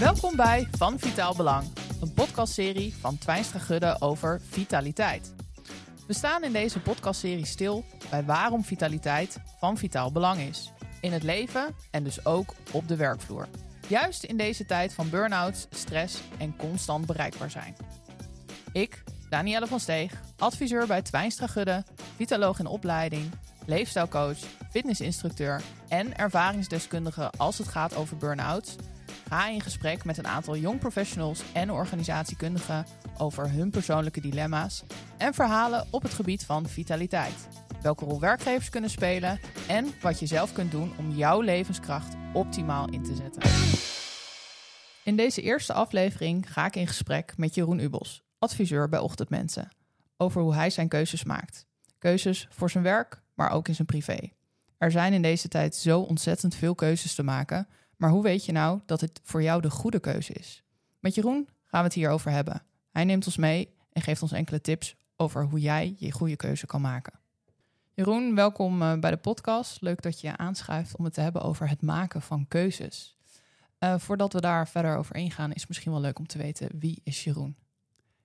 Welkom bij Van Vitaal Belang, een podcastserie van Twijnstra Gudde over vitaliteit. We staan in deze podcastserie stil bij waarom vitaliteit van vitaal belang is. In het leven en dus ook op de werkvloer. Juist in deze tijd van burn-outs, stress en constant bereikbaar zijn. Ik, Danielle van Steeg, adviseur bij Twijnstra Gudde, vitaloog in opleiding, leefstijlcoach, fitnessinstructeur en ervaringsdeskundige als het gaat over burn-outs, ga in gesprek met een aantal jong professionals en organisatiekundigen over hun persoonlijke dilemma's en verhalen op het gebied van vitaliteit. Welke rol werkgevers kunnen spelen en wat je zelf kunt doen om jouw levenskracht optimaal in te zetten. In deze eerste aflevering ga ik in gesprek met Jeroen Ubels, adviseur bij Ochtendmensen, over hoe hij zijn keuzes maakt. Keuzes voor zijn werk, maar ook in zijn privé. Er zijn in deze tijd zo ontzettend veel keuzes te maken, maar hoe weet je nou dat het voor jou de goede keuze is? Met Jeroen gaan we het hierover hebben. Hij neemt ons mee en geeft ons enkele tips over hoe jij je goede keuze kan maken. Jeroen, welkom eh, bij de podcast. Leuk dat je je aanschuift om het te hebben over het maken van keuzes. Uh, voordat we daar verder over ingaan, is het misschien wel leuk om te weten wie is Jeroen?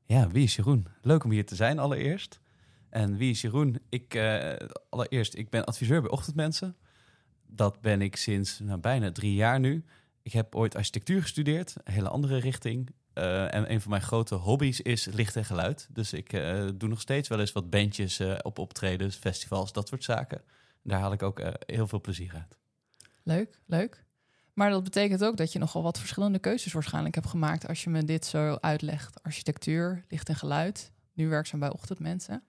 Ja, wie is Jeroen? Leuk om hier te zijn allereerst. En wie is Jeroen? Ik, uh, allereerst, ik ben adviseur bij Ochtendmensen. Dat ben ik sinds nou, bijna drie jaar nu. Ik heb ooit architectuur gestudeerd, een hele andere richting. Uh, en een van mijn grote hobby's is licht en geluid. Dus ik uh, doe nog steeds wel eens wat bandjes op optredens, festivals, dat soort zaken. En daar haal ik ook heel veel plezier uit. Leuk, leuk. Maar dat betekent ook dat je nogal wat verschillende keuzes waarschijnlijk hebt gemaakt als je me dit zo uitlegt. Architectuur, licht en geluid, nu werkzaam bij Ochtendmensen.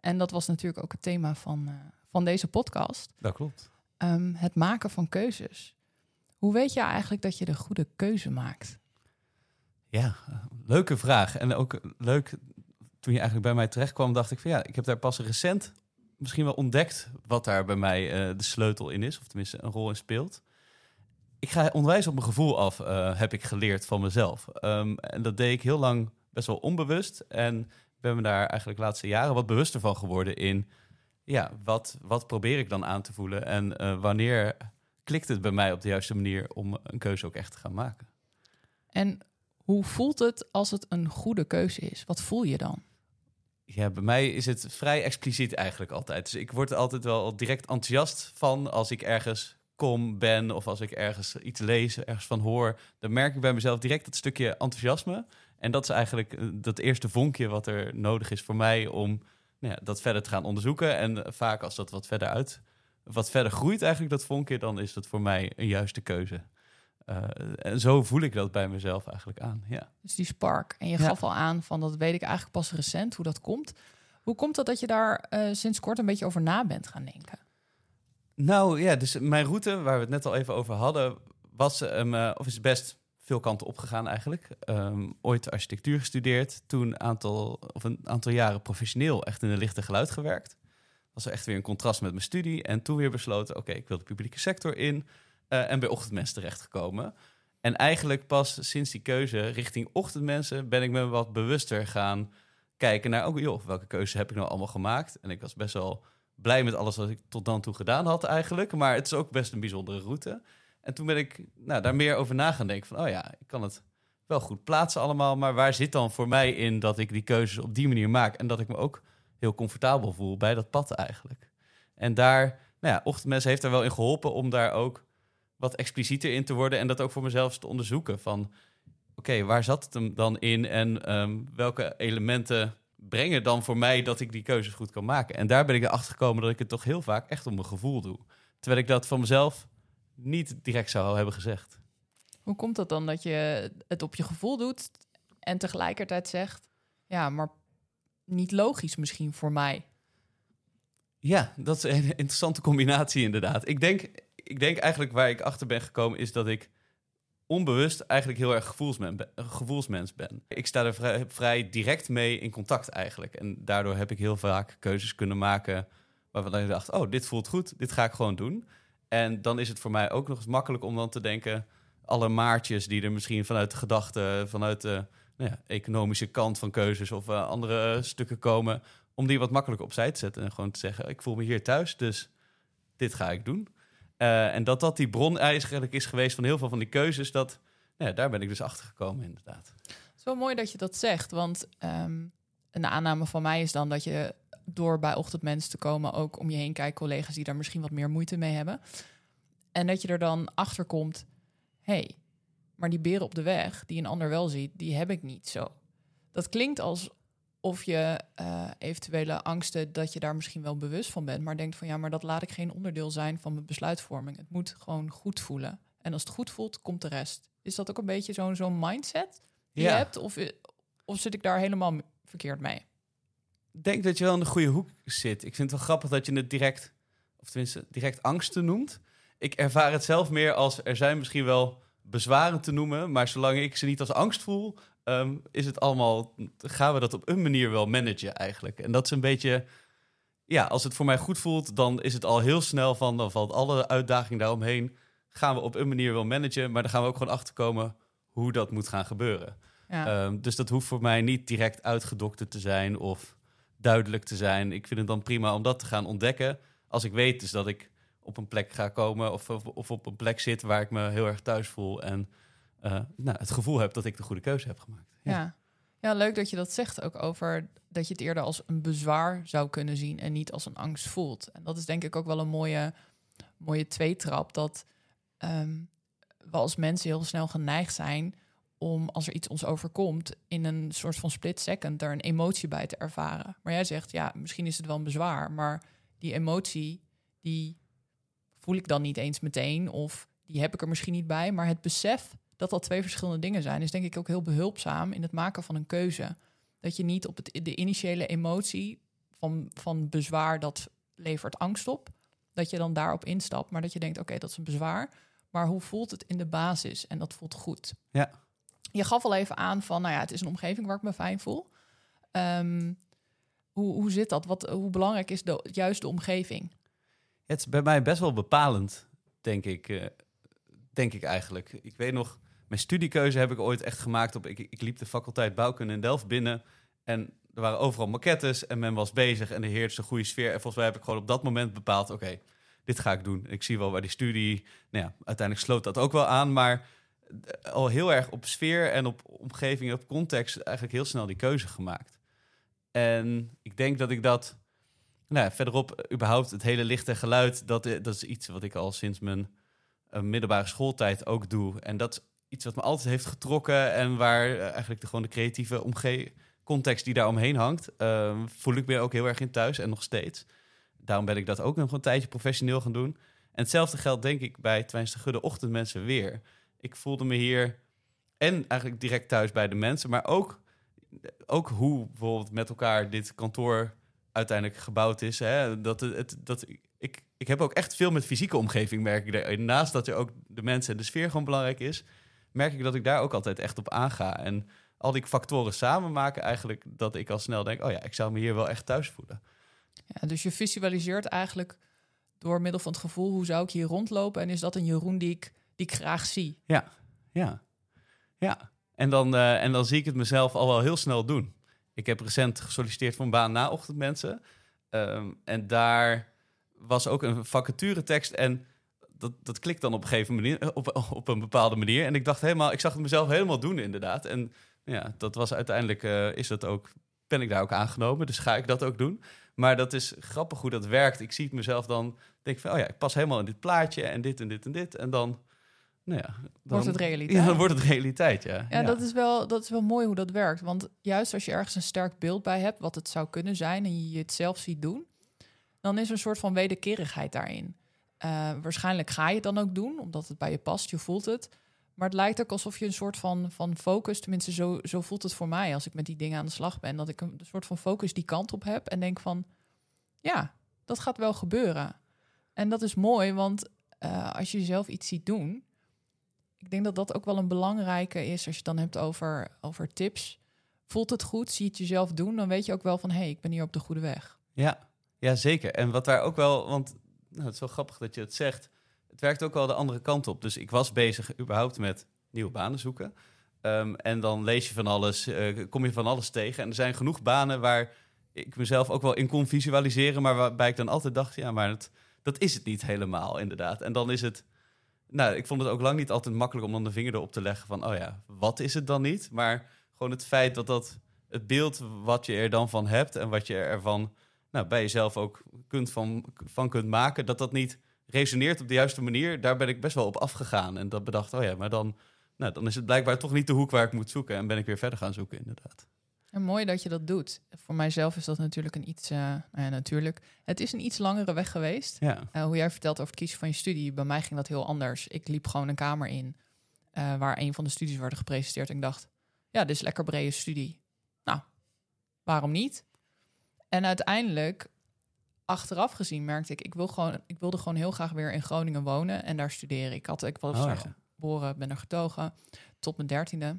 En dat was natuurlijk ook het thema van, van deze podcast. Dat klopt. Um, het maken van keuzes. Hoe weet je eigenlijk dat je de goede keuze maakt? Ja, leuke vraag. En ook leuk, toen je eigenlijk bij mij terecht kwam, dacht ik van ja, ik heb daar pas recent misschien wel ontdekt wat daar bij mij uh, de sleutel in is, of tenminste een rol in speelt. Ik ga onwijs op mijn gevoel af, uh, heb ik geleerd van mezelf. Um, en dat deed ik heel lang best wel onbewust. En ben me daar eigenlijk de laatste jaren wat bewuster van geworden in, ja, wat, wat probeer ik dan aan te voelen en uh, wanneer klikt het bij mij op de juiste manier om een keuze ook echt te gaan maken. En hoe voelt het als het een goede keuze is? Wat voel je dan? Ja, bij mij is het vrij expliciet eigenlijk altijd. Dus ik word er altijd wel direct enthousiast van als ik ergens kom, ben of als ik ergens iets lees, ergens van hoor. Dan merk ik bij mezelf direct dat stukje enthousiasme. En dat is eigenlijk eh, dat eerste vonkje wat er nodig is voor mij om nou ja, dat verder te gaan onderzoeken. En vaak als dat wat verder uit, wat verder groeit eigenlijk dat vonkje, dan is dat voor mij een juiste keuze. Uh, en zo voel ik dat bij mezelf eigenlijk aan. Ja. Dus die spark. En je ja. gaf al aan van dat weet ik eigenlijk pas recent hoe dat komt. Hoe komt het dat je daar uh, sinds kort een beetje over na bent gaan denken? Nou ja, dus mijn route, waar we het net al even over hadden, was um, uh, of is best veel kanten opgegaan eigenlijk. Um, ooit architectuur gestudeerd, toen aantal, of een aantal jaren professioneel echt in de lichte geluid gewerkt. Was er echt weer een contrast met mijn studie. En toen weer besloten, oké, ik wil de publieke sector in. Uh, en bij ochtendmensen terechtgekomen. En eigenlijk pas sinds die keuze richting ochtendmensen ben ik me wat bewuster gaan kijken naar, ook oh, joh, welke keuze heb ik nou allemaal gemaakt? En ik was best wel blij met alles wat ik tot dan toe gedaan had eigenlijk. Maar het is ook best een bijzondere route. En toen ben ik nou, daar meer over na gaan denken van, oh ja, ik kan het wel goed plaatsen allemaal. Maar waar zit dan voor mij in dat ik die keuzes op die manier maak? En dat ik me ook heel comfortabel voel bij dat pad eigenlijk. En daar, nou ja, ochtendmensen heeft er wel in geholpen om daar ook wat explicieter in te worden en dat ook voor mezelf te onderzoeken. Van oké, waar zat het hem dan in en um, welke elementen brengen dan voor mij dat ik die keuzes goed kan maken? En daar ben ik erachter gekomen dat ik het toch heel vaak echt om mijn gevoel doe. Terwijl ik dat van mezelf niet direct zou hebben gezegd. Hoe komt dat dan dat je het op je gevoel doet en tegelijkertijd zegt, ja, maar niet logisch misschien voor mij? Ja, dat is een interessante combinatie inderdaad. Ik denk, ik denk eigenlijk waar ik achter ben gekomen is dat ik onbewust eigenlijk heel erg gevoelsmens ben. Gevoelsmens ben. Ik sta er vrij, vrij, direct mee in contact eigenlijk. En daardoor heb ik heel vaak keuzes kunnen maken waarvan ik dacht, oh, dit voelt goed, dit ga ik gewoon doen. En dan is het voor mij ook nog eens makkelijk om dan te denken, alle maartjes die er misschien vanuit de gedachten, vanuit de nou ja, economische kant van keuzes of uh, andere stukken komen, om die wat makkelijker opzij te zetten en gewoon te zeggen, ik voel me hier thuis, dus dit ga ik doen. Uh, en dat dat die bron eigenlijk is geweest van heel veel van die keuzes. Dat, ja, daar ben ik dus achter gekomen, inderdaad. Het is wel mooi dat je dat zegt, want ehm, een aanname van mij is dan dat je door bij ochtendmensen te komen ook om je heen kijkt collega's die daar misschien wat meer moeite mee hebben. En dat je er dan achter komt, hey, maar die beren op de weg die een ander wel ziet, die heb ik niet zo. Dat klinkt alsof je uh, eventuele angsten, dat je daar misschien wel bewust van bent, maar denkt van ja, maar dat laat ik geen onderdeel zijn van mijn besluitvorming. Het moet gewoon goed voelen. En als het goed voelt, komt de rest. Is dat ook een beetje zo'n zo'n mindset die je hebt? Of, of zit ik daar helemaal verkeerd mee? Denk dat je wel in de goede hoek zit. Ik vind het wel grappig dat je het direct, of tenminste direct angsten noemt. Ik ervaar het zelf meer als er zijn misschien wel bezwaren te noemen, maar zolang ik ze niet als angst voel, ehm, is het allemaal, gaan we dat op een manier wel managen eigenlijk. En dat is een beetje, ja, als het voor mij goed voelt, dan is het al heel snel van, dan valt alle uitdaging daaromheen, gaan we op een manier wel managen, maar dan gaan we ook gewoon achterkomen hoe dat moet gaan gebeuren. Ja. Ehm, dus dat hoeft voor mij niet direct uitgedokterd te zijn of duidelijk te zijn. Ik vind het dan prima om dat te gaan ontdekken. Als ik weet dus dat ik op een plek ga komen of, of, op een plek zit waar ik me heel erg thuis voel en uh, nou, het gevoel heb dat ik de goede keuze heb gemaakt. Ja. ja. Leuk dat je dat zegt ook over dat je het eerder als een bezwaar zou kunnen zien en niet als een angst voelt. En dat is denk ik ook wel een mooie, mooie tweetrap. Dat um, we als mensen heel snel geneigd zijn om als er iets ons overkomt, in een soort van split second daar een emotie bij te ervaren. Maar jij zegt, ja, misschien is het wel een bezwaar, maar die emotie, die voel ik dan niet eens meteen, of die heb ik er misschien niet bij. Maar het besef dat dat twee verschillende dingen zijn, is denk ik ook heel behulpzaam in het maken van een keuze. Dat je niet op het, de initiële emotie van, van bezwaar, dat levert angst op, dat je dan daarop instapt, maar dat je denkt, oké, dat is een bezwaar. Maar hoe voelt het in de basis? En dat voelt goed. Ja. Je gaf al even aan van, nou ja, het is een omgeving waar ik me fijn voel. Um, hoe, hoe zit dat? Wat, hoe belangrijk is de, juist de omgeving? Het is bij mij best wel bepalend, denk ik. Uh, denk ik eigenlijk. Ik weet nog, mijn studiekeuze heb ik ooit echt gemaakt op... Ik, ik liep de faculteit bouwkunde in Delft binnen... en er waren overal maquettes en men was bezig en er heerste een goede sfeer. En volgens mij heb ik gewoon op dat moment bepaald... oké, dit ga ik doen. Ik zie wel waar die studie... Nou ja, uiteindelijk sloot dat ook wel aan, maar al heel erg op sfeer en op omgeving, op context eigenlijk heel snel die keuze gemaakt. En ik denk dat ik dat, nou, verderop überhaupt het hele licht en geluid, dat, dat is iets wat ik al sinds mijn uh, middelbare schooltijd ook doe. En dat is iets wat me altijd heeft getrokken en waar eigenlijk de, gewoon de creatieve context die daar omheen hangt, uh, voel ik me ook heel erg in thuis en nog steeds. Daarom ben ik dat ook nog een tijdje professioneel gaan doen. En hetzelfde geldt denk ik bij Twijns de Gudde Ochtendmensen weer ik voelde me hier en eigenlijk direct thuis bij de mensen, maar ook, ook hoe bijvoorbeeld met elkaar dit kantoor uiteindelijk gebouwd is. Hè? Dat, het, dat, ik, ik heb ook echt veel met fysieke omgeving, merk ik. Naast dat er ook de mensen en de sfeer gewoon belangrijk is, merk ik dat ik daar ook altijd echt op aanga. En al die factoren samen maken eigenlijk dat ik al snel denk, oh ja, ik zou me hier wel echt thuis voelen. Ja, dus je visualiseert eigenlijk door middel van het gevoel, hoe zou ik hier rondlopen? En is dat een Jeroen die ik die ik graag zie. Ja, ja, ja. En dan, uh, en dan zie ik het mezelf al wel heel snel doen. Ik heb recent gesolliciteerd voor een baan na ochtendmensen. Um, en daar was ook een vacaturetekst en dat, dat klikt dan op een gegeven manier, op, op een bepaalde manier. En ik dacht helemaal, ik zag het mezelf helemaal doen inderdaad. En ja, dat was uiteindelijk, uh, is dat ook, ben ik daar ook aangenomen. Dus ga ik dat ook doen. Maar dat is grappig hoe dat werkt. Ik zie het mezelf dan, denk van, oh ja, ik pas helemaal in dit plaatje en dit en dit en dit. En dan nou ja, dan wordt het realiteit. Ja, dan wordt het realiteit, ja. ja. dat, is wel, dat is wel mooi hoe dat werkt. Want juist als je ergens een sterk beeld bij hebt, wat het zou kunnen zijn, en je het zelf ziet doen, dan is er een soort van wederkerigheid daarin. Uh, waarschijnlijk ga je het dan ook doen, omdat het bij je past, je voelt het. Maar het lijkt ook alsof je een soort van, van focus, tenminste zo, zo voelt het voor mij als ik met die dingen aan de slag ben, dat ik een soort van focus die kant op heb en denk van, ja, dat gaat wel gebeuren. En dat is mooi, want uh, als je zelf iets ziet doen, ik denk dat dat ook wel een belangrijke is als je het dan hebt over, over tips. Voelt het goed? Zie het jezelf doen? Dan weet je ook wel van hé, hey, ik ben hier op de goede weg. Ja, ja, zeker. En wat daar ook wel, want nou, het is wel grappig dat je het zegt. Het werkt ook wel de andere kant op. Dus ik was bezig überhaupt met nieuwe banen zoeken. Um, en dan lees je van alles, uh, kom je van alles tegen. En er zijn genoeg banen waar ik mezelf ook wel in kon visualiseren, maar waarbij ik dan altijd dacht, ja, maar het, dat is het niet helemaal, inderdaad. En dan is het nou, ik vond het ook lang niet altijd makkelijk om dan de vinger erop te leggen van, oh ja, wat is het dan niet? Maar gewoon het feit dat dat het beeld wat je er dan van hebt en wat je ervan nou, bij jezelf ook kunt van, van kunt maken, dat dat niet resoneert op de juiste manier, daar ben ik best wel op afgegaan. En dat bedacht, oh ja, maar dan, nou, dan is het blijkbaar toch niet de hoek waar ik moet zoeken. En ben ik weer verder gaan zoeken, inderdaad. En mooi dat je dat doet. Voor mijzelf is dat natuurlijk een iets, uh, nou ja, natuurlijk. Het is een iets langere weg geweest. Ja. Uh, hoe jij vertelt over het kiezen van je studie, bij mij ging dat heel anders. Ik liep gewoon een kamer in uh, waar een van de studies werden gepresenteerd. En ik dacht, ja, dit is lekker brede studie. Nou, waarom niet? En uiteindelijk, achteraf gezien, merkte ik, ik, wil gewoon, ik wilde gewoon heel graag weer in Groningen wonen en daar studeren. Ik, had, ik was Oh, ja. geboren, ben er getogen tot mijn dertiende.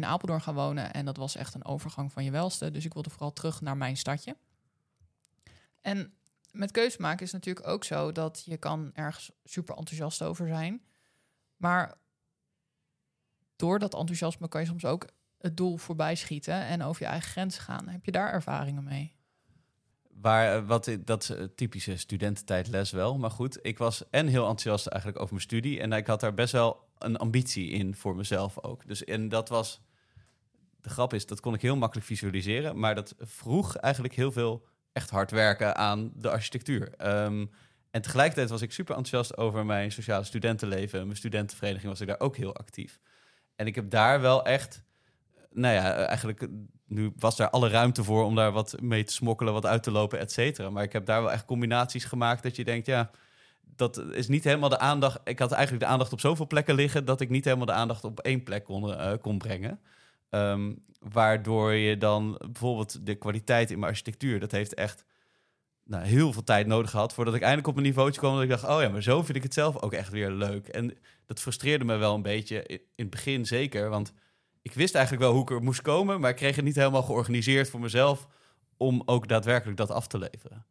In Apeldoorn gaan wonen en dat was echt een overgang van je welste. Dus ik wilde vooral terug naar mijn stadje. En met keuze maken is natuurlijk ook zo dat je kan ergens super enthousiast over zijn. Maar door dat enthousiasme kan je soms ook het doel voorbij schieten en over je eigen grens gaan. Heb je daar ervaringen mee? Waar, eh, wat, dat is eh, typische studententijdles wel. Maar goed, ik was en heel enthousiast eigenlijk over mijn studie. En ik had daar best wel een ambitie in voor mezelf ook. Dus en dat was... De grap is, dat kon ik heel makkelijk visualiseren. Maar dat vroeg eigenlijk heel veel echt hard werken aan de architectuur. Ehm, en tegelijkertijd was ik super enthousiast over mijn sociale studentenleven. Mijn studentenvereniging was ik daar ook heel actief. En ik heb daar wel echt... Nou ja, eigenlijk... Nu was daar alle ruimte voor om daar wat mee te smokkelen, wat uit te lopen, et cetera. Maar ik heb daar wel echt combinaties gemaakt dat je denkt, ja, dat is niet helemaal de aandacht. Ik had eigenlijk de aandacht op zoveel plekken liggen dat ik niet helemaal de aandacht op één plek kon, eh, kon brengen. Ehm, waardoor je dan bijvoorbeeld de kwaliteit in mijn architectuur, dat heeft echt nou, heel veel tijd nodig gehad voordat ik eindelijk op een niveautje kwam dat ik dacht, oh ja, maar zo vind ik het zelf ook echt weer leuk. En dat frustreerde me wel een beetje in in het begin zeker, want ik wist eigenlijk wel hoe ik er moest komen, maar ik kreeg het niet helemaal georganiseerd voor mezelf om ook daadwerkelijk dat af te leveren.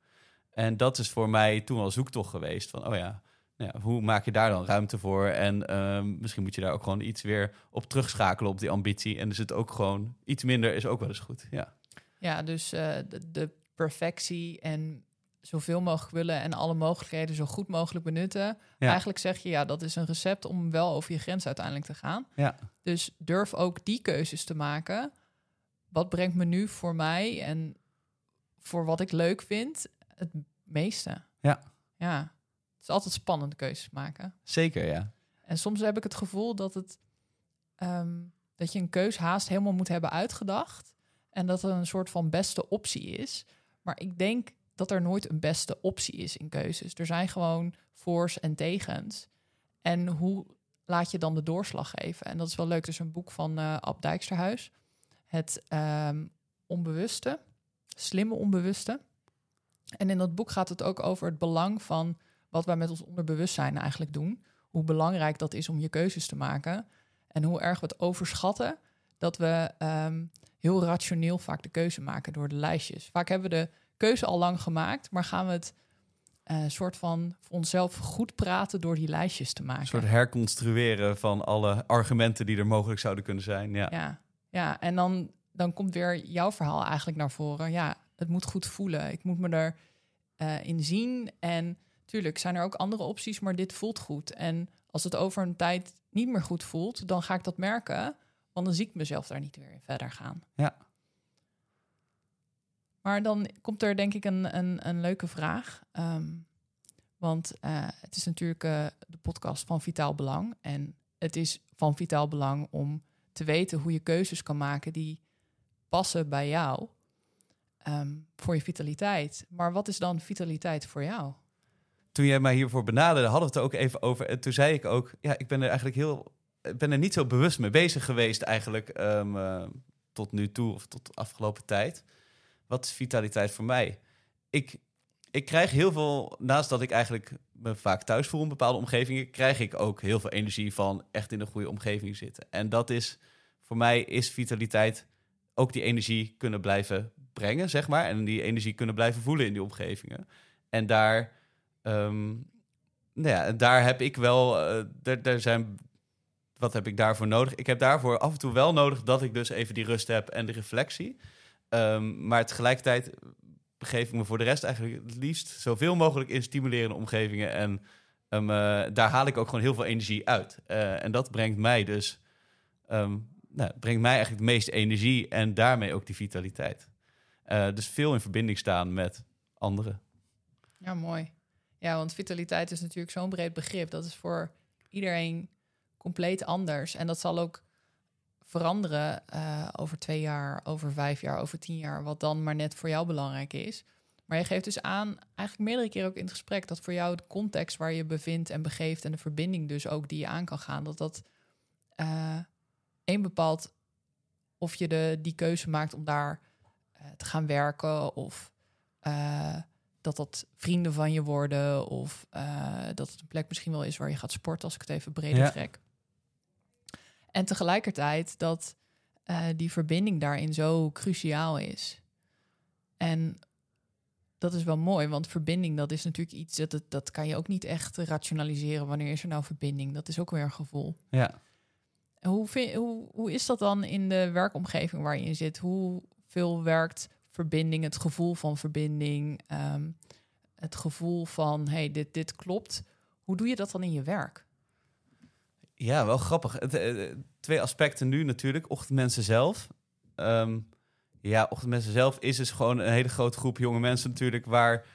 En dat is voor mij toen al zoektocht geweest van, oh ja, nou ja, hoe maak je daar dan ruimte voor? En ehm, misschien moet je daar ook gewoon iets weer op terugschakelen op die ambitie. En is het ook gewoon iets minder is ook wel eens goed. Ja, Ja, dus eh, de, de perfectie en zoveel mogelijk willen en alle mogelijkheden zo goed mogelijk benutten. Ja. Eigenlijk zeg je, ja, dat is een recept om wel over je grens uiteindelijk te gaan. ja. Dus durf ook die keuzes te maken. Wat brengt me nu voor mij en voor wat ik leuk vind het meeste? Ja. Ja, het is altijd spannend keuzes maken. zeker ja. En soms heb ik het gevoel dat het ehm, dat je een keus haast helemaal moet hebben uitgedacht en dat er een soort van beste optie is. Maar ik denk dat er nooit een beste optie is in keuzes. Er zijn gewoon voor's en tegens. En hoe laat je dan de doorslag geven? En dat is wel leuk. Is een boek van eh Ab Dijksterhuis. Het ehm, onbewuste, slimme onbewuste. En in dat boek gaat het ook over het belang van wat wij met ons onderbewustzijn eigenlijk doen. Hoe belangrijk dat is om je keuzes te maken. En hoe erg we het overschatten dat we ehm, heel rationeel vaak de keuze maken door de lijstjes. Vaak hebben we de keuze al lang gemaakt, maar gaan we het eh soort van voor onszelf goed praten door die lijstjes te maken. Een soort herconstrueren van alle argumenten die er mogelijk zouden kunnen zijn. Ja, Ja, ja en dan, dan komt weer jouw verhaal eigenlijk naar voren. Ja, het moet goed voelen. Ik moet me er eh, in zien. En tuurlijk zijn er ook andere opties, maar dit voelt goed. En als het over een tijd niet meer goed voelt, dan ga ik dat merken. Want dan zie ik mezelf daar niet weer in verder gaan. Ja. Maar dan komt er denk ik een, een, een leuke vraag. Ehm, want eh, het is natuurlijk eh, de podcast van Vitaal Belang. En het is van Vitaal Belang om te weten hoe je keuzes kan maken die passen bij jou. ehm, voor je vitaliteit. Maar wat is dan vitaliteit voor jou? Toen jij mij hiervoor benaderde, hadden we het er ook even over. En toen zei ik ook, ja, ik ben er eigenlijk heel, ben er niet zo bewust mee bezig geweest eigenlijk ehm, eh, tot nu toe of tot de afgelopen tijd. Wat is vitaliteit voor mij? Ik, ik krijg heel veel, naast dat ik eigenlijk me vaak thuis voel in bepaalde omgevingen, krijg ik ook heel veel energie van echt in een goede omgeving zitten. En dat is, voor mij is vitaliteit ook die energie kunnen blijven brengen, zeg maar. En die energie kunnen blijven voelen in die omgevingen. En daar Ehm, nou ja, daar heb ik wel, eh, daar, zijn, wat heb ik daarvoor nodig? Ik heb daarvoor af en toe wel nodig dat ik dus even die rust heb en de reflectie. Ehm, maar tegelijkertijd begeef ik me voor de rest eigenlijk het liefst zoveel mogelijk in stimulerende omgevingen en um, uh, daar haal ik ook gewoon heel veel energie uit. Uh, en dat brengt mij dus, um, nou, brengt mij eigenlijk de meeste energie en daarmee ook die vitaliteit. Dus veel in verbinding staan met anderen. Ja, mooi. Ja, want vitaliteit is natuurlijk zo'n breed begrip. Dat is voor iedereen compleet anders. En dat zal ook veranderen uh, over twee jaar, over vijf jaar, over tien jaar, wat dan maar net voor jou belangrijk is. Maar je geeft dus aan, eigenlijk meerdere keren ook in het gesprek, dat voor jou de context waar je bevindt en begeeft en de verbinding dus ook die je aan kan gaan, dat dat uh, een bepaalt of je de, die keuze maakt om daar uh, te gaan werken of dat dat vrienden van je worden of dat het een plek misschien wel is waar je gaat sporten, als ik het even breder ja. trek. En tegelijkertijd dat die verbinding daarin zo cruciaal is. En dat is wel mooi, want verbinding, dat is natuurlijk iets dat, dat, dat kan je ook niet echt rationaliseren. Wanneer is er nou verbinding? Dat is ook weer een gevoel. Ja. Hoe, vind, hoe, hoe is dat dan in de werkomgeving waar je in zit? Hoeveel werkt verbinding, het gevoel van verbinding, um, het gevoel van hey, dit, dit klopt? Hoe doe je dat dan in je werk? Ja, wel grappig. Het, uh, twee aspecten nu natuurlijk. Ochtendmensen zelf. Um, ja, ochtendmensen zelf is dus gewoon een hele grote groep jonge mensen natuurlijk... waar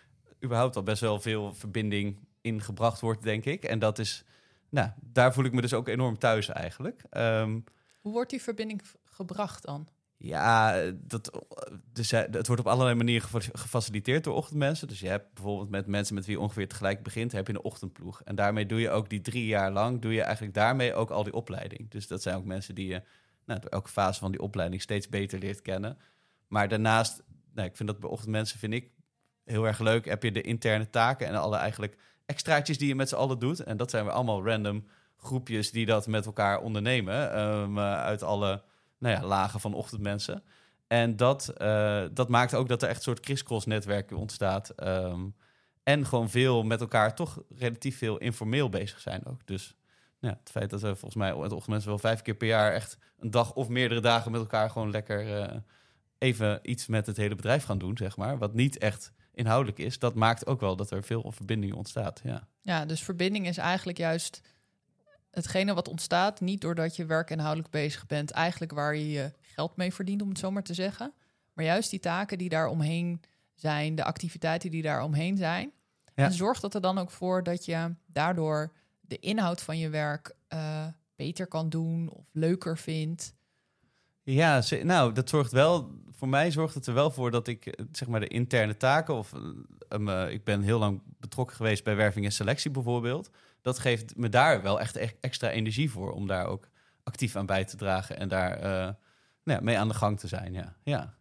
überhaupt al best wel veel verbinding in gebracht wordt, denk ik. En dat is, nou, daar voel ik me dus ook enorm thuis eigenlijk. Um, Hoe wordt die verbinding gebracht dan? Ja, dat, dus, het wordt op allerlei manieren gefaciliteerd door ochtendmensen. Dus je hebt bijvoorbeeld met mensen met wie ongeveer tegelijk begint, heb je een ochtendploeg. En daarmee doe je ook die drie jaar lang, doe je eigenlijk daarmee ook al die opleiding. Dus dat zijn ook mensen die je nou, door elke fase van die opleiding steeds beter leert kennen. Maar daarnaast, nou, ik vind dat bij ochtendmensen vind ik heel erg leuk. Heb je de interne taken en alle eigenlijk extraatjes die je met z'n allen doet. En dat zijn we allemaal random groepjes die dat met elkaar ondernemen. Um, uh, uit alle nou ja, lagen van ochtendmensen. En dat, uh, dat maakt ook dat er echt een soort crisscross netwerken ontstaat. Um, en gewoon veel met elkaar toch relatief veel informeel bezig zijn ook. Dus nou ja, het feit dat we volgens mij het ochtendmensen wel vijf keer per jaar echt een dag of meerdere dagen met elkaar gewoon lekker uh, even iets met het hele bedrijf gaan doen, zeg maar. Wat niet echt inhoudelijk is. Dat maakt ook wel dat er veel verbinding ontstaat. Ja, ja dus verbinding is eigenlijk juist hetgene wat ontstaat. Niet doordat je werk inhoudelijk bezig bent. Eigenlijk waar je je geld mee verdient, om het zo maar te zeggen. Maar juist die taken die daar omheen zijn. De activiteiten die daar omheen zijn. Ja. En zorgt dat er dan ook voor dat je daardoor de inhoud van je werk uh, beter kan doen of leuker vindt. Ja, nou, dat zorgt wel. Voor mij zorgt het er wel voor dat ik zeg maar de interne taken. Of um, uh, ik ben heel lang betrokken geweest bij werving en selectie bijvoorbeeld. Dat geeft me daar wel echt extra energie voor om daar ook actief aan bij te dragen en daar uh, nou ja, mee aan de gang te zijn. Ja. ja.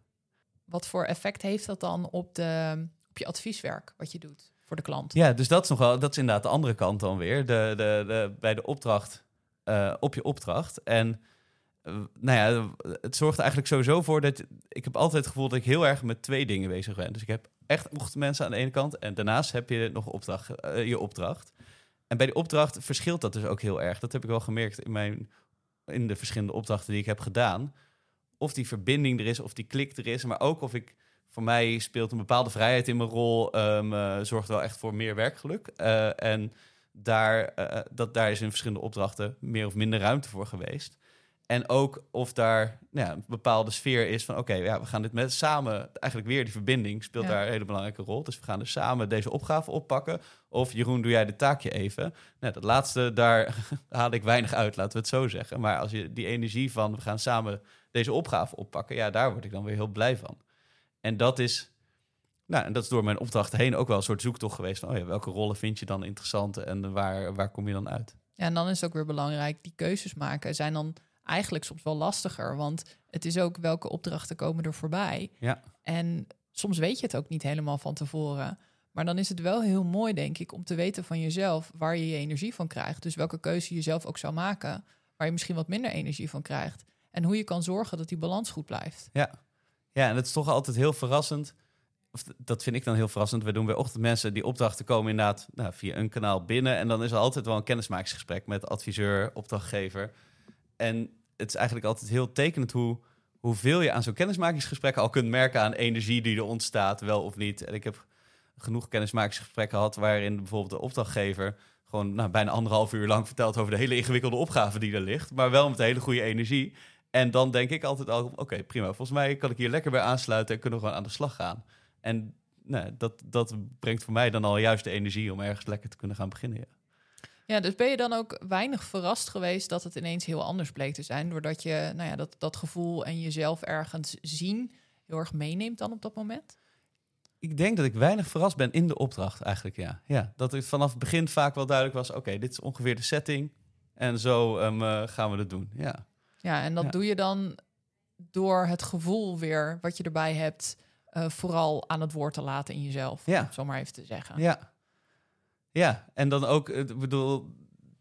Wat voor effect heeft dat dan op, de, op je advieswerk wat je doet voor de klant? Ja, dus dat is nog wel, dat is inderdaad de andere kant dan weer. De, de, de, bij de opdracht, uh, op je opdracht. En nou ja, het zorgt eigenlijk sowieso voor dat ik heb altijd het gevoel dat ik heel erg met twee dingen bezig ben. Dus ik heb echt ochtendmensen aan de ene kant en daarnaast heb je nog uh, je opdracht. En bij die opdracht verschilt dat dus ook heel erg. Dat heb ik wel gemerkt in, mijn, in de verschillende opdrachten die ik heb gedaan. Of die verbinding er is, of die klik er is, maar ook of ik voor mij speelt een bepaalde vrijheid in mijn rol, um, uh, zorgt wel echt voor meer werkgeluk. Uh, en daar, dat, daar is in verschillende opdrachten meer of minder ruimte voor geweest. En ook of daar nou ja, een bepaalde sfeer is van... oké, okay, ja, we gaan dit met samen... eigenlijk weer die verbinding speelt ja. daar een hele belangrijke rol. Dus we gaan dus samen deze opgave oppakken. Of Jeroen, doe jij de taakje even? Nou, dat laatste, daar haal ik weinig uit, laten we het zo zeggen. Maar als je die energie van... we gaan samen deze opgave oppakken... ja, daar word ik dan weer heel blij van. En dat is... Nou, en dat is door mijn opdrachten heen ook wel een soort zoektocht geweest... van oh ja, welke rollen vind je dan interessant en waar, waar kom je dan uit? Ja, en dan is het ook weer belangrijk... die keuzes maken zijn dan eigenlijk soms wel lastiger. Want het is ook welke opdrachten komen er voorbij. Ja. En soms weet je het ook niet helemaal van tevoren. Maar dan is het wel heel mooi, denk ik, om te weten van jezelf waar je je energie van krijgt. Dus welke keuze je zelf ook zou maken, waar je misschien wat minder energie van krijgt. En hoe je kan zorgen dat die balans goed blijft. Ja, ja en het is toch altijd heel verrassend. Of dat vind ik dan heel verrassend. We doen bij ochtendmensen die opdrachten komen inderdaad nou, via een kanaal binnen. En dan is er altijd wel een kennismakingsgesprek met adviseur, opdrachtgever. En het is eigenlijk altijd heel tekenend hoe, hoeveel je aan zo'n kennismakingsgesprek al kunt merken aan energie die er ontstaat, wel of niet. En ik heb genoeg kennismakingsgesprekken had waarin bijvoorbeeld de opdrachtgever gewoon nou, bijna anderhalf uur lang vertelt over de hele ingewikkelde opgave die er ligt, maar wel met hele goede energie. En dan denk ik altijd al, oké, prima. Volgens mij kan ik hier lekker bij aansluiten en kunnen we gewoon aan de slag gaan. En nou, dat, dat brengt voor mij dan al juist de energie om ergens lekker te kunnen gaan beginnen. Ja. Ja, dus ben je dan ook weinig verrast geweest dat het ineens heel anders bleek te zijn, doordat je nou ja, dat, dat gevoel en jezelf ergens zien heel erg meeneemt dan op dat moment? Ik denk dat ik weinig verrast ben in de opdracht eigenlijk, ja. ja dat het vanaf het begin vaak wel duidelijk was, oké, dit is ongeveer de setting en zo um, gaan we het doen, ja. Ja, en dat doe je dan door het gevoel weer wat je erbij hebt, uh, vooral aan het woord te laten in jezelf, ja. om zo maar even te zeggen. Ja, ja, en dan ook, ik bedoel,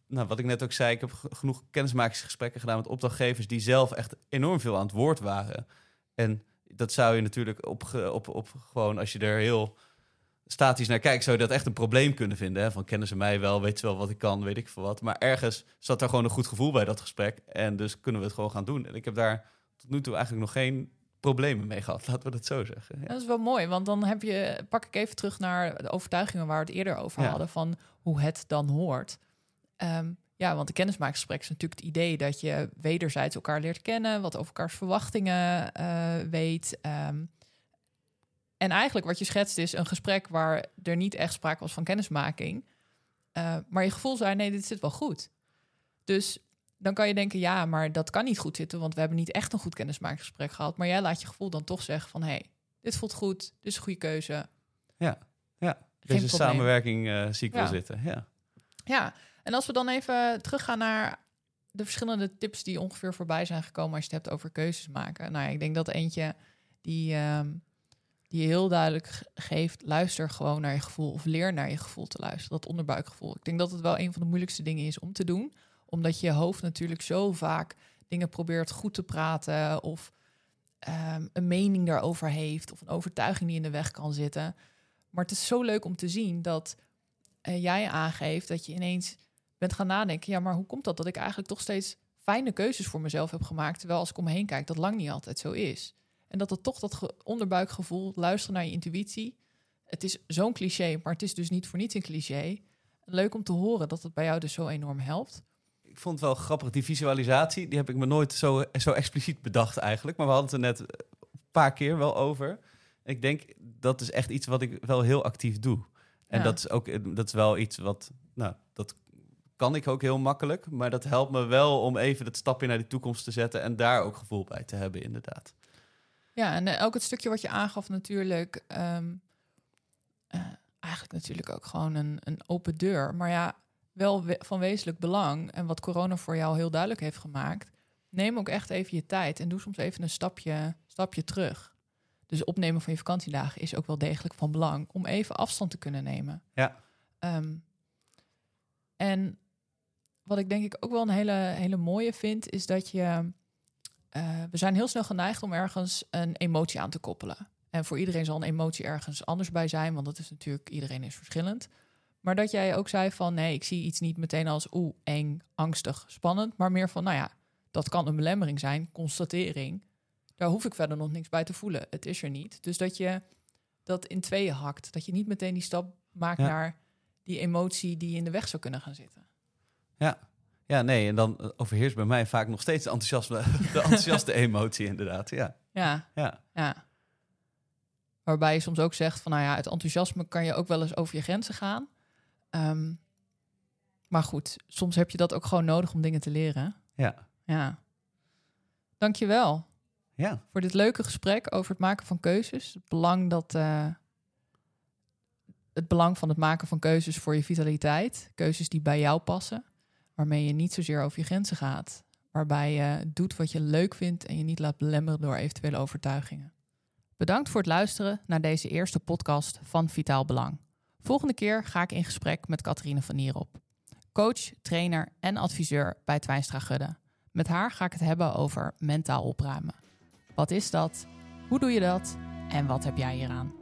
nou, wat ik net ook zei, ik heb genoeg kennismakingsgesprekken gedaan met opdrachtgevers die zelf echt enorm veel aan het woord waren. En dat zou je natuurlijk op, op, op gewoon, als je er heel statisch naar kijkt, zou je dat echt een probleem kunnen vinden. Hè? Van kennen ze mij wel, weet ze wel wat ik kan, weet ik veel wat. Maar ergens zat daar gewoon een goed gevoel bij dat gesprek. En dus kunnen we het gewoon gaan doen. En ik heb daar tot nu toe eigenlijk nog geen problemen mee gehad, laten we dat zo zeggen. Ja. Dat is wel mooi, want dan heb je, pak ik even terug naar de overtuigingen waar we het eerder over hadden, van hoe het dan hoort. Ehm, ja, want de kennismakingsgesprek is natuurlijk het idee dat je wederzijds elkaar leert kennen, wat over elkaars verwachtingen uh, weet. Um, en eigenlijk wat je schetst is een gesprek waar er niet echt sprake was van kennismaking, uh, maar je gevoel zei, nee, dit zit wel goed. Dus dan kan je denken, ja, maar dat kan niet goed zitten, want we hebben niet echt een goed kennismakingsgesprek gehad. Maar jij laat je gevoel dan toch zeggen van, hé, hey, dit voelt goed, dit is een goede keuze. Ja, ja. deze samenwerking uh, zie ik wel zitten. Ja. ja, en als we dan even teruggaan naar de verschillende tips die ongeveer voorbij zijn gekomen als je het hebt over keuzes maken. Nou ja, ik denk dat eentje die, uh, die heel duidelijk geeft, luister gewoon naar je gevoel of leer naar je gevoel te luisteren. Dat onderbuikgevoel. Ik denk dat het wel een van de moeilijkste dingen is om te doen omdat je hoofd natuurlijk zo vaak dingen probeert goed te praten of um, een mening daarover heeft of een overtuiging die in de weg kan zitten. Maar het is zo leuk om te zien dat uh, jij aangeeft dat je ineens bent gaan nadenken. Ja, maar hoe komt dat dat ik eigenlijk toch steeds fijne keuzes voor mezelf heb gemaakt, terwijl als ik om me heen kijk dat lang niet altijd zo is. En dat het toch dat onderbuikgevoel, luisteren naar je intuïtie. Het is zo'n cliché, maar het is dus niet voor niets een cliché. Leuk om te horen dat het bij jou dus zo enorm helpt ik vond het wel grappig, die visualisatie, die heb ik me nooit zo, zo expliciet bedacht eigenlijk. Maar we hadden het er net een paar keer wel over. Ik denk, dat is echt iets wat ik wel heel actief doe. En dat is ook dat is wel iets wat, nou, dat kan ik ook heel makkelijk. Maar dat helpt me wel om even dat stapje naar de toekomst te zetten en daar ook gevoel bij te hebben, inderdaad. Ja, en eh, ook het stukje wat je aangaf natuurlijk. Ehm, eh, eigenlijk natuurlijk ook gewoon een, een open deur. Maar ja, wel van wezenlijk belang en wat corona voor jou heel duidelijk heeft gemaakt, neem ook echt even je tijd en doe soms even een stapje, stapje terug. Dus opnemen van je vakantiedagen is ook wel degelijk van belang om even afstand te kunnen nemen. Ja. Um, en wat ik denk ik ook wel een hele, hele mooie vind, is dat je. Uh, we zijn heel snel geneigd om ergens een emotie aan te koppelen. En voor iedereen zal een emotie ergens anders bij zijn, want dat is natuurlijk, iedereen is verschillend. Maar dat jij ook zei van nee, ik zie iets niet meteen als oeh, eng, angstig, spannend. Maar meer van nou ja, dat kan een belemmering zijn, constatering. Daar hoef ik verder nog niks bij te voelen. Het is er niet. Dus dat je dat in tweeën hakt. Dat je niet meteen die stap maakt naar die emotie die in de weg zou kunnen gaan zitten. Ja, ja, nee, en dan overheerst bij mij vaak nog steeds de enthousiasme, de enthousiaste emotie, inderdaad. Ja. ja. Ja. ja. Waarbij je soms ook zegt van, nou ja, het enthousiasme kan je ook wel eens over je grenzen gaan. Um, maar goed, soms heb je dat ook gewoon nodig om dingen te leren. Ja. Ja. Dankjewel. Ja. Voor dit leuke gesprek over het maken van keuzes. Het belang, dat, uh, het belang van het maken van keuzes voor je vitaliteit. Keuzes die bij jou passen. Waarmee je niet zozeer over je grenzen gaat. Waarbij je doet wat je leuk vindt en je niet laat belemmeren door eventuele overtuigingen. Bedankt voor het luisteren naar deze eerste podcast van Vitaal Belang. Volgende keer ga ik in gesprek met Catharine van Nierop, coach, trainer en adviseur bij Twijnstra Gudde. Met haar ga ik het hebben over mentaal opruimen. Wat is dat? Hoe doe je dat? En wat heb jij hieraan?